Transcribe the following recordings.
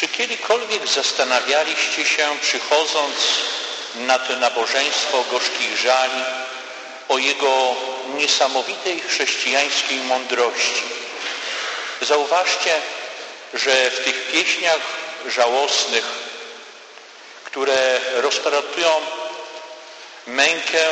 Czy kiedykolwiek zastanawialiście się, przychodząc na to nabożeństwo gorzkich żali, o jego niesamowitej chrześcijańskiej mądrości? Zauważcie, że w tych pieśniach żałosnych, które rozpratują mękę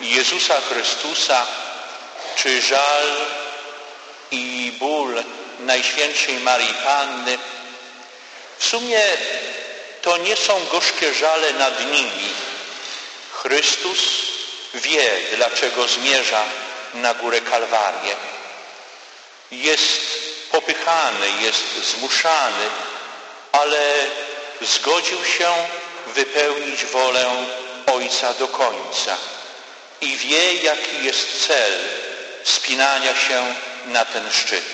Jezusa Chrystusa, czy żal i ból Najświętszej Marii Panny, w sumie to nie są gorzkie żale nad nimi. Chrystus wie, dlaczego zmierza na górę Kalwarię. Jest popychany, jest zmuszany, ale zgodził się wypełnić wolę Ojca do końca i wie, jaki jest cel wspinania się na ten szczyt.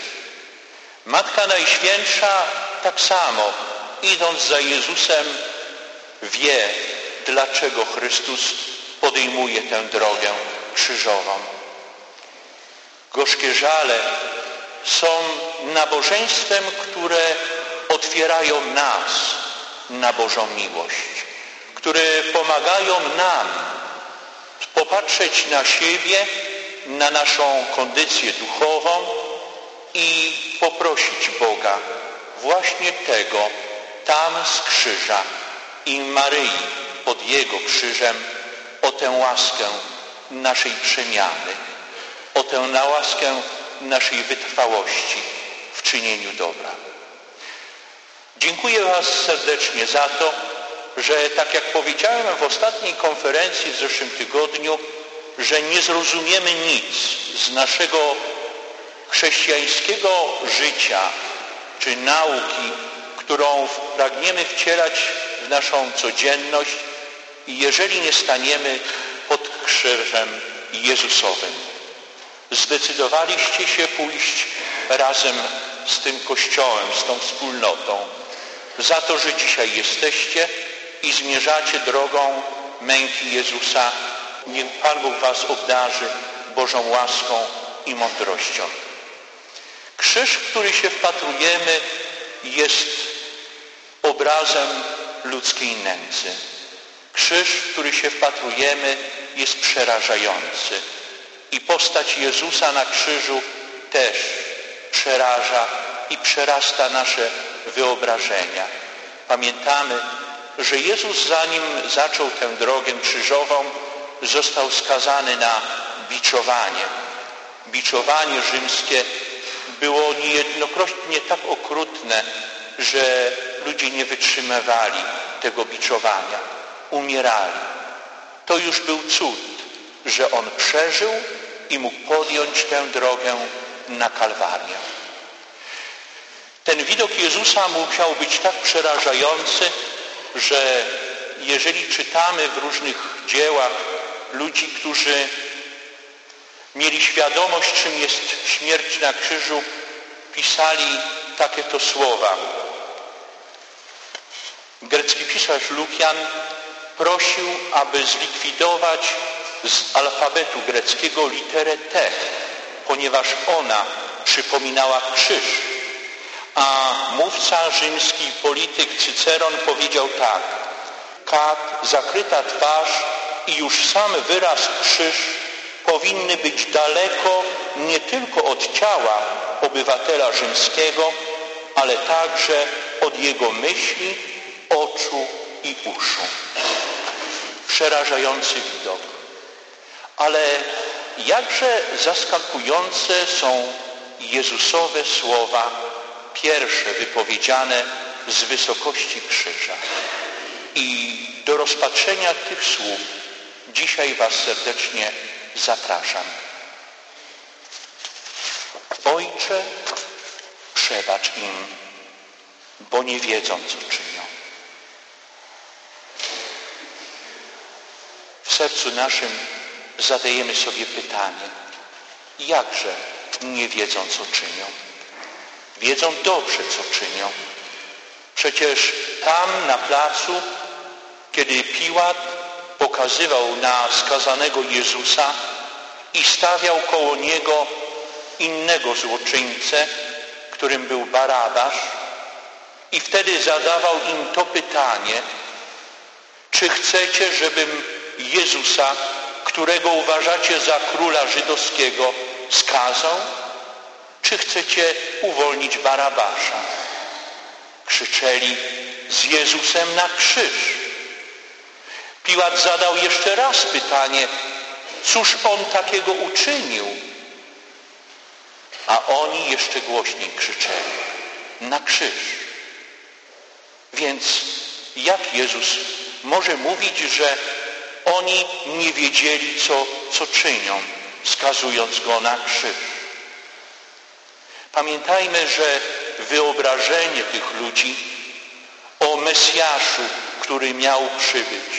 Matka Najświętsza tak samo, idąc za Jezusem, wie, dlaczego Chrystus podejmuje tę drogę krzyżową. Gorzkie żale są nabożeństwem, które otwierają nas na Bożą miłość, które pomagają nam popatrzeć na siebie, na naszą kondycję duchową i poprosić Boga właśnie tego tam z krzyża i Maryi pod Jego krzyżem o tę łaskę naszej przemiany, o tę na łaskę naszej wytrwałości w czynieniu dobra. Dziękuję Was serdecznie za to, że tak jak powiedziałem w ostatniej konferencji w zeszłym tygodniu, że nie zrozumiemy nic z naszego chrześcijańskiego życia czy nauki, którą pragniemy wcielać w naszą codzienność i jeżeli nie staniemy pod krzyżem Jezusowym. Zdecydowaliście się pójść razem z tym Kościołem, z tą wspólnotą, za to, że dzisiaj jesteście i zmierzacie drogą męki Jezusa. Niech Pan Bóg Was obdarzy Bożą łaską i mądrością. Krzyż, w który się wpatrujemy, jest obrazem ludzkiej nędzy. Krzyż, w który się wpatrujemy, jest przerażający. I postać Jezusa na krzyżu też przeraża i przerasta nasze wyobrażenia. Pamiętamy, że Jezus zanim zaczął tę drogę krzyżową, został skazany na biczowanie. Biczowanie rzymskie było niejednokrotnie tak okrutne, że ludzie nie wytrzymywali tego biczowania, umierali. To już był cud, że On przeżył i mógł podjąć tę drogę na Kalwarię. Ten widok Jezusa musiał być tak przerażający, że jeżeli czytamy w różnych dziełach ludzi, którzy mieli świadomość, czym jest śmierć na krzyżu, pisali takie to słowa. Grecki pisarz Lukian prosił, aby zlikwidować z alfabetu greckiego literę T, ponieważ ona przypominała krzyż. A mówca rzymski, polityk Cyceron powiedział tak. Kat, zakryta twarz i już sam wyraz krzyż powinny być daleko nie tylko od ciała obywatela rzymskiego, ale także od jego myśli, oczu i uszu. Przerażający widok. Ale jakże zaskakujące są Jezusowe słowa, pierwsze wypowiedziane z wysokości krzyża. I do rozpatrzenia tych słów dzisiaj Was serdecznie zapraszam. Ojcze, przebacz im, bo nie wiedzą, co czynią. W sercu naszym zadajemy sobie pytanie, jakże nie wiedzą, co czynią? Wiedzą dobrze, co czynią. Przecież tam na placu, kiedy Piłat pokazywał na skazanego Jezusa i stawiał koło Niego innego złoczyńcę, którym był Barabasz I wtedy zadawał im to pytanie, czy chcecie, żebym Jezusa, którego uważacie za króla żydowskiego, skazał? Czy chcecie uwolnić Barabasza? Krzyczeli z Jezusem na krzyż. Piłat zadał jeszcze raz pytanie, cóż on takiego uczynił? A oni jeszcze głośniej krzyczeli, na krzyż. Więc jak Jezus może mówić, że oni nie wiedzieli, co, co czynią, skazując go na krzyż? Pamiętajmy, że wyobrażenie tych ludzi o Mesjaszu, który miał przybyć,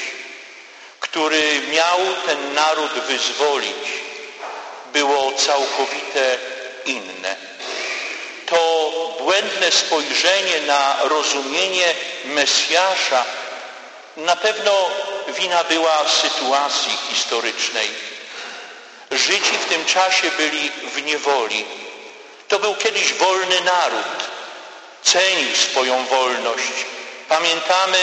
który miał ten naród wyzwolić, było całkowite inne. To błędne spojrzenie na rozumienie Mesjasza na pewno wina była sytuacji historycznej. Żydzi w tym czasie byli w niewoli. To był kiedyś wolny naród. Cenił swoją wolność. Pamiętamy,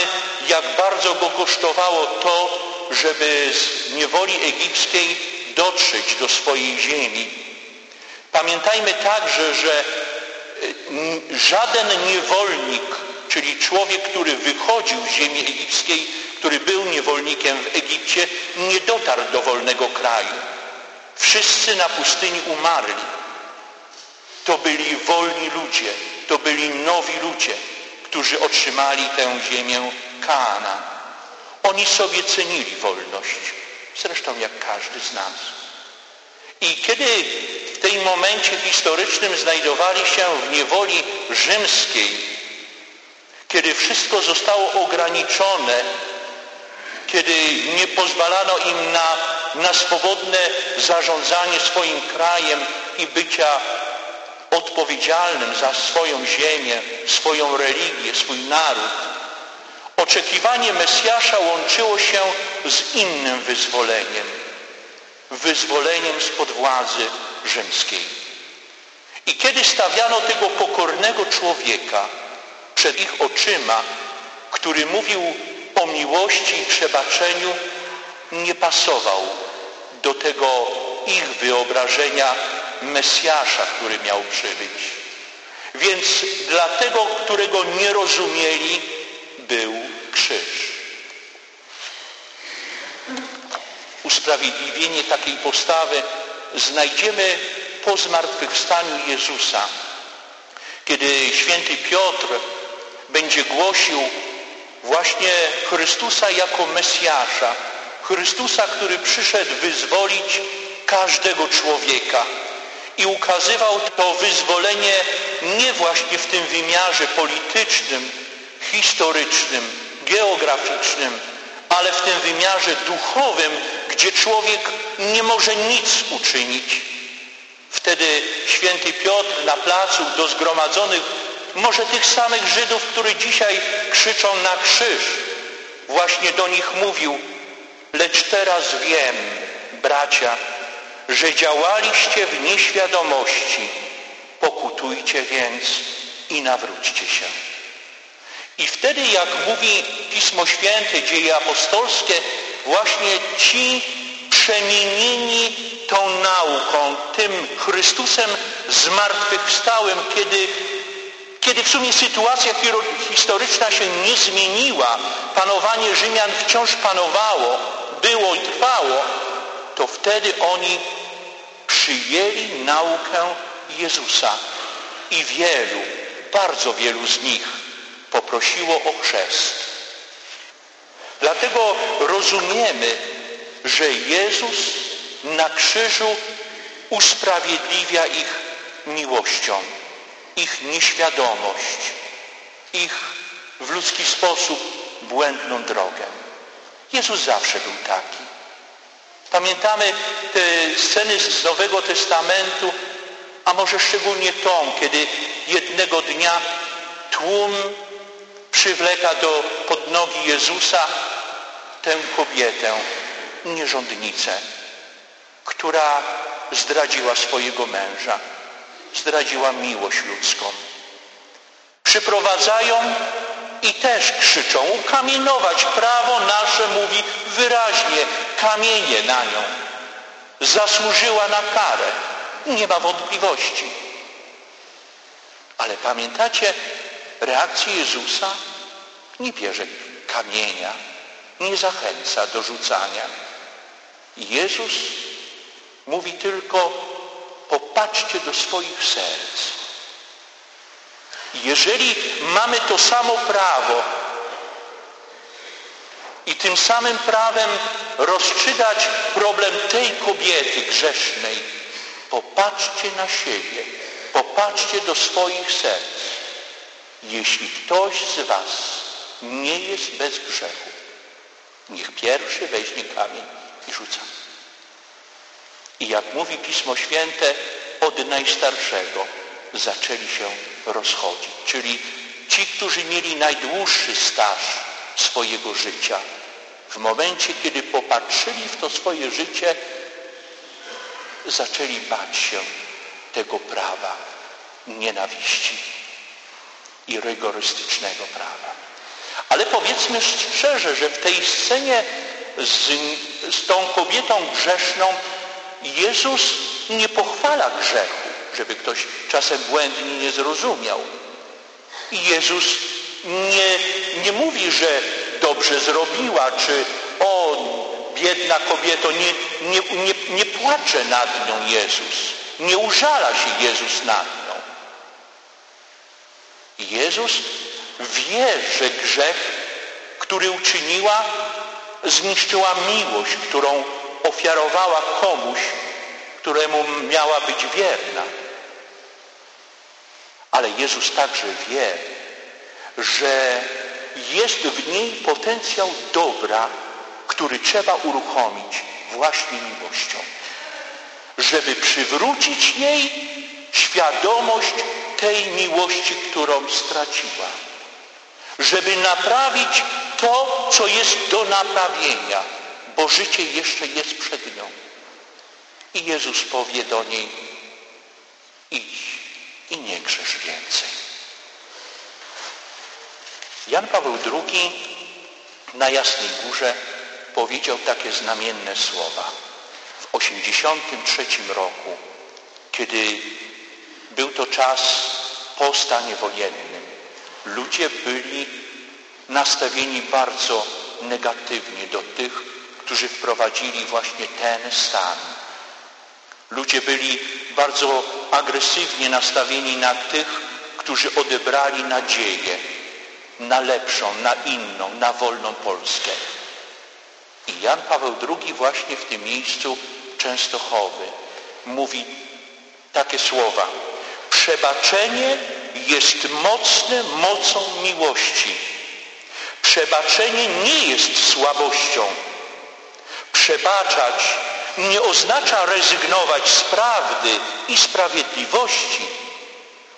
jak bardzo go kosztowało to, żeby z niewoli egipskiej dotrzeć do swojej ziemi. Pamiętajmy także, że y, żaden niewolnik, czyli człowiek, który wychodził z ziemi egipskiej, który był niewolnikiem w Egipcie, nie dotarł do wolnego kraju. Wszyscy na pustyni umarli. To byli wolni ludzie, to byli nowi ludzie, którzy otrzymali tę ziemię Kaana. Oni sobie cenili wolność, zresztą jak każdy z nas. I kiedy w tym momencie historycznym znajdowali się w niewoli rzymskiej, kiedy wszystko zostało ograniczone, kiedy nie pozwalano im na, na swobodne zarządzanie swoim krajem i bycia odpowiedzialnym za swoją ziemię, swoją religię, swój naród, oczekiwanie Mesjasza łączyło się z innym wyzwoleniem wyzwoleniem spod władzy rzymskiej. I kiedy stawiano tego pokornego człowieka przed ich oczyma, który mówił o miłości i przebaczeniu, nie pasował do tego ich wyobrażenia Mesjasza, który miał przybyć. Więc dla tego, którego nie rozumieli, był krzyż. usprawiedliwienie takiej postawy znajdziemy po zmartwychwstaniu Jezusa. Kiedy święty Piotr będzie głosił właśnie Chrystusa jako Mesjasza, Chrystusa, który przyszedł wyzwolić każdego człowieka i ukazywał to wyzwolenie nie właśnie w tym wymiarze politycznym, historycznym, geograficznym, ale w tym wymiarze duchowym, gdzie człowiek nie może nic uczynić. Wtedy święty Piotr na placu do zgromadzonych, może tych samych Żydów, którzy dzisiaj krzyczą na krzyż, właśnie do nich mówił, lecz teraz wiem, bracia, że działaliście w nieświadomości. Pokutujcie więc i nawróćcie się. I wtedy, jak mówi Pismo Święte, dzieje apostolskie, właśnie ci przemienieni tą nauką, tym Chrystusem zmartwychwstałym, kiedy, kiedy w sumie sytuacja historyczna się nie zmieniła, panowanie Rzymian wciąż panowało, było i trwało, to wtedy oni przyjęli naukę Jezusa i wielu, bardzo wielu z nich poprosiło o chrzest. Dlatego rozumiemy, że Jezus na krzyżu usprawiedliwia ich miłością, ich nieświadomość, ich w ludzki sposób błędną drogę. Jezus zawsze był taki. Pamiętamy te sceny z Nowego Testamentu, a może szczególnie tą, kiedy jednego dnia tłum przywleka do pod nogi Jezusa tę kobietę, nierządnicę, która zdradziła swojego męża, zdradziła miłość ludzką. Przyprowadzają i też krzyczą, ukamienować prawo nasze mówi wyraźnie, kamienie na nią. Zasłużyła na karę. Nie ma wątpliwości. Ale pamiętacie reakcję Jezusa? Nie bierze kamienia, nie zachęca do rzucania. Jezus mówi tylko popatrzcie do swoich serc. Jeżeli mamy to samo prawo i tym samym prawem rozstrzygać problem tej kobiety grzesznej, popatrzcie na siebie, popatrzcie do swoich serc. Jeśli ktoś z was nie jest bez grzechu, niech pierwszy weźmie kamień i rzuca. I jak mówi Pismo Święte, od najstarszego zaczęli się rozchodzić. Czyli ci, którzy mieli najdłuższy staż swojego życia, w momencie, kiedy popatrzyli w to swoje życie, zaczęli bać się tego prawa nienawiści i rygorystycznego prawa. Ale powiedzmy szczerze, że w tej scenie z, z tą kobietą grzeszną Jezus nie pochwala grzechu, żeby ktoś czasem błędnie nie zrozumiał. Jezus nie, nie mówi, że dobrze zrobiła, czy o, biedna kobieto, nie, nie, nie, nie płacze nad nią Jezus. Nie użala się Jezus nad nią. Jezus wie, że grzech, który uczyniła, zniszczyła miłość, którą ofiarowała komuś, któremu miała być wierna. Ale Jezus także wie, że jest w niej potencjał dobra, który trzeba uruchomić właśnie miłością, żeby przywrócić jej świadomość tej miłości, którą straciła, żeby naprawić to, co jest do naprawienia, bo życie jeszcze jest przed nią. I Jezus powie do niej, idź i nie grzesz więcej. Jan Paweł II na Jasnej Górze powiedział takie znamienne słowa. W 1983 roku, kiedy był to czas po stanie wojennym, ludzie byli nastawieni bardzo negatywnie do tych, którzy wprowadzili właśnie ten stan. Ludzie byli bardzo agresywnie nastawieni na tych, którzy odebrali nadzieję na lepszą, na inną, na wolną Polskę. I Jan Paweł II właśnie w tym miejscu Częstochowy mówi takie słowa. Przebaczenie jest mocne mocą miłości. Przebaczenie nie jest słabością. Przebaczać nie oznacza rezygnować z prawdy i sprawiedliwości.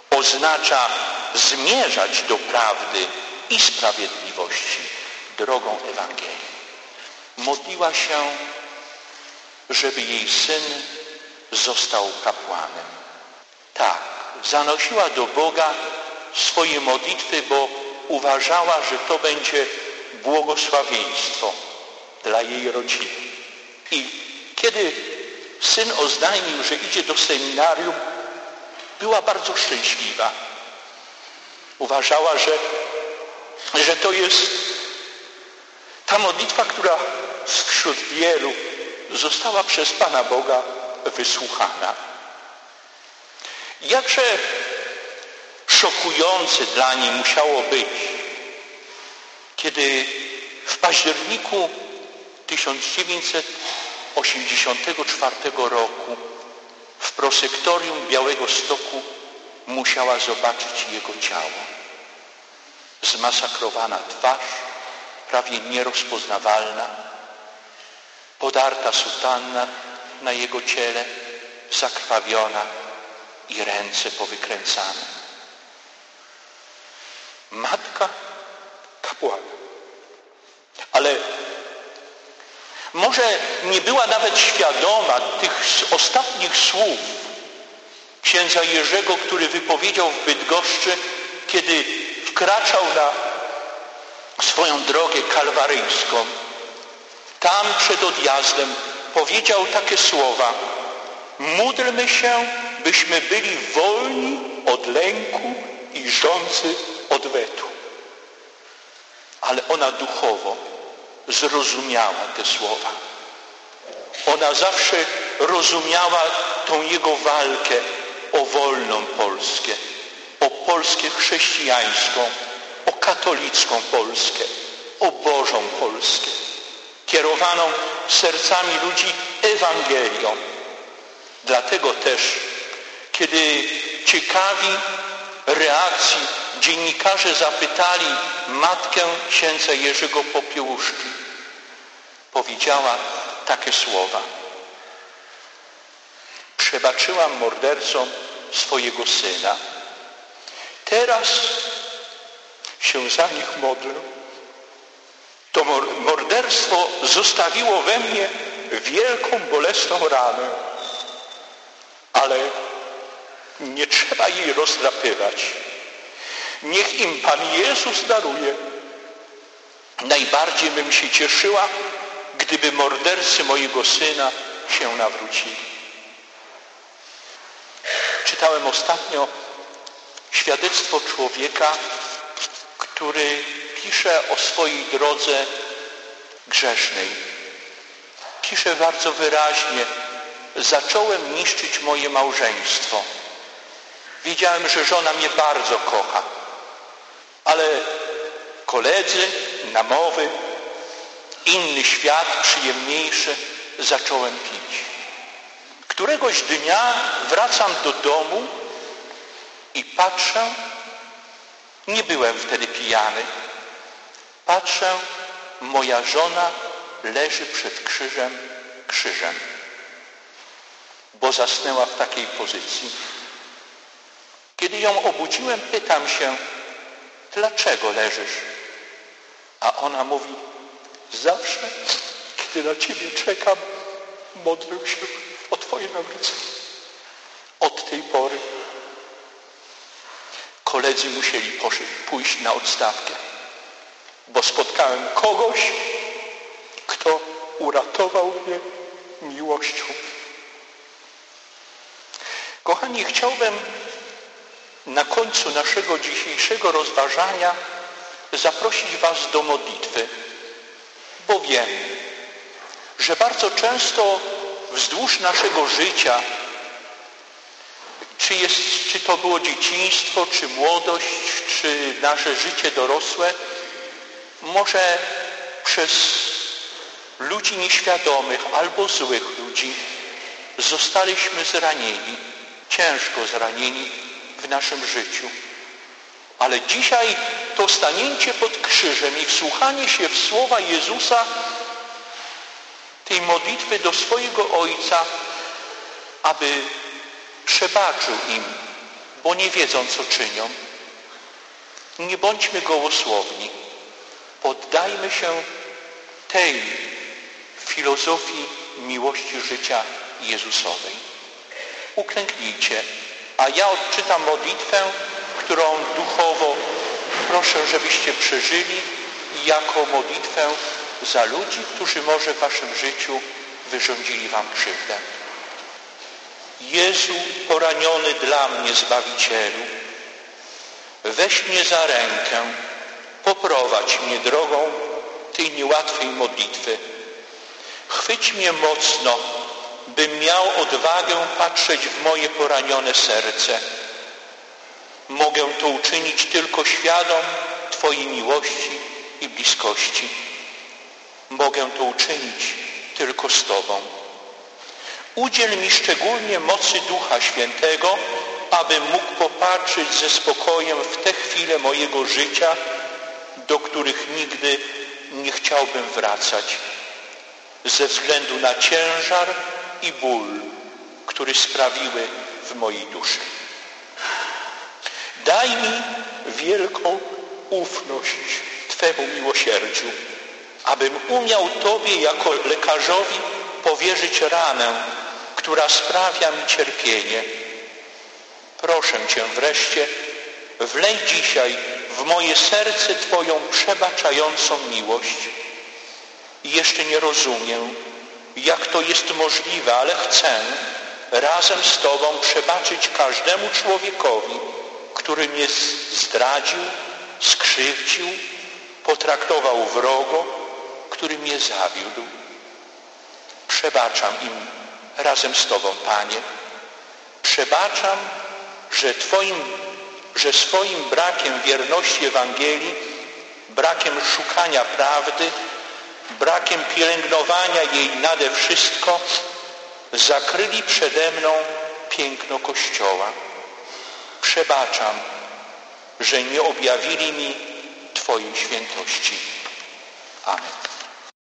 Oznacza zmierzać do prawdy i sprawiedliwości drogą Ewangelii. Modliła się, żeby jej syn został kapłanem. Tak, zanosiła do Boga swoje modlitwy, bo uważała, że to będzie błogosławieństwo dla jej rodziny. I kiedy syn oznajmił, że idzie do seminarium, była bardzo szczęśliwa. Uważała, że, że to jest ta modlitwa, która wśród wielu została przez Pana Boga wysłuchana. Jakże szokujące dla niej musiało być, kiedy w październiku 1984 roku w prosektorium Białego Stoku musiała zobaczyć jego ciało. Zmasakrowana twarz, prawie nierozpoznawalna, podarta sutanna na jego ciele, zakrwawiona i ręce powykręcane. Matka kapłana. Ale może nie była nawet świadoma tych ostatnich słów księdza Jerzego, który wypowiedział w Bydgoszczy, kiedy wkraczał na swoją drogę kalwaryjską, tam przed odjazdem powiedział takie słowa módlmy się, byśmy byli wolni od lęku i rządzy odwetu. Ale ona duchowo zrozumiała te słowa. Ona zawsze rozumiała tą jego walkę o wolną Polskę, o Polskę chrześcijańską, o katolicką Polskę, o Bożą Polskę, kierowaną sercami ludzi Ewangelią. Dlatego też, kiedy ciekawi reakcji dziennikarze zapytali matkę księdza Jerzego Popiełuszki, powiedziała takie słowa. Przebaczyłam mordercom swojego syna. Teraz się za nich modlę. To morderstwo zostawiło we mnie wielką, bolesną ranę, ale nie trzeba jej rozdrapywać. Niech im Pan Jezus daruje. Najbardziej bym się cieszyła, gdyby mordercy mojego syna się nawrócili. Czytałem ostatnio świadectwo człowieka, który pisze o swojej drodze grzesznej. Pisze bardzo wyraźnie, zacząłem niszczyć moje małżeństwo. Wiedziałem, że żona mnie bardzo kocha, ale koledzy, namowy, inny świat przyjemniejszy zacząłem pić. Któregoś dnia wracam do domu i patrzę, nie byłem wtedy pijany, patrzę, moja żona leży przed krzyżem, krzyżem, bo zasnęła w takiej pozycji. Kiedy ją obudziłem, pytam się, dlaczego leżysz? A ona mówi, zawsze, kiedy na Ciebie czekam, modlę się o Twoje nawrócenie. Od tej pory koledzy musieli pójść na odstawkę, bo spotkałem kogoś, kto uratował mnie miłością. Kochani, chciałbym na końcu naszego dzisiejszego rozważania zaprosić Was do modlitwy, bo wiem, że bardzo często wzdłuż naszego życia, czy, jest, czy to było dzieciństwo, czy młodość, czy nasze życie dorosłe, może przez ludzi nieświadomych albo złych ludzi zostaliśmy zranieni, ciężko zranieni w naszym życiu. Ale dzisiaj to stanięcie pod krzyżem i wsłuchanie się w słowa Jezusa, tej modlitwy do swojego Ojca, aby przebaczył im, bo nie wiedzą, co czynią. Nie bądźmy gołosłowni. Poddajmy się tej filozofii miłości życia Jezusowej. Uklęknijcie, a ja odczytam modlitwę, którą duchowo proszę, żebyście przeżyli jako modlitwę za ludzi, którzy może w waszym życiu wyrządzili wam krzywdę. Jezu poraniony dla mnie Zbawicielu, weź mnie za rękę, poprowadź mnie drogą tej niełatwej modlitwy. Chwyć mnie mocno, bym miał odwagę patrzeć w moje poranione serce. Mogę to uczynić tylko świadom Twojej miłości i bliskości. Mogę to uczynić tylko z Tobą. Udziel mi szczególnie mocy Ducha Świętego, abym mógł popatrzeć ze spokojem w te chwile mojego życia, do których nigdy nie chciałbym wracać, ze względu na ciężar i ból, który sprawiły w mojej duszy. Daj mi wielką ufność Twemu miłosierdziu, abym umiał Tobie jako lekarzowi powierzyć ranę, która sprawia mi cierpienie. Proszę Cię wreszcie, wlej dzisiaj w moje serce Twoją przebaczającą miłość. I jeszcze nie rozumiem, jak to jest możliwe, ale chcę razem z Tobą przebaczyć każdemu człowiekowi, który mnie zdradził, skrzywdził, potraktował wrogo, który mnie zawiódł. Przebaczam im razem z Tobą, Panie. Przebaczam, że Twoim, że swoim brakiem wierności Ewangelii, brakiem szukania prawdy, brakiem pielęgnowania jej nade wszystko, zakryli przede mną piękno Kościoła. Przebaczam, że nie objawili mi Twojej świętości. Amen.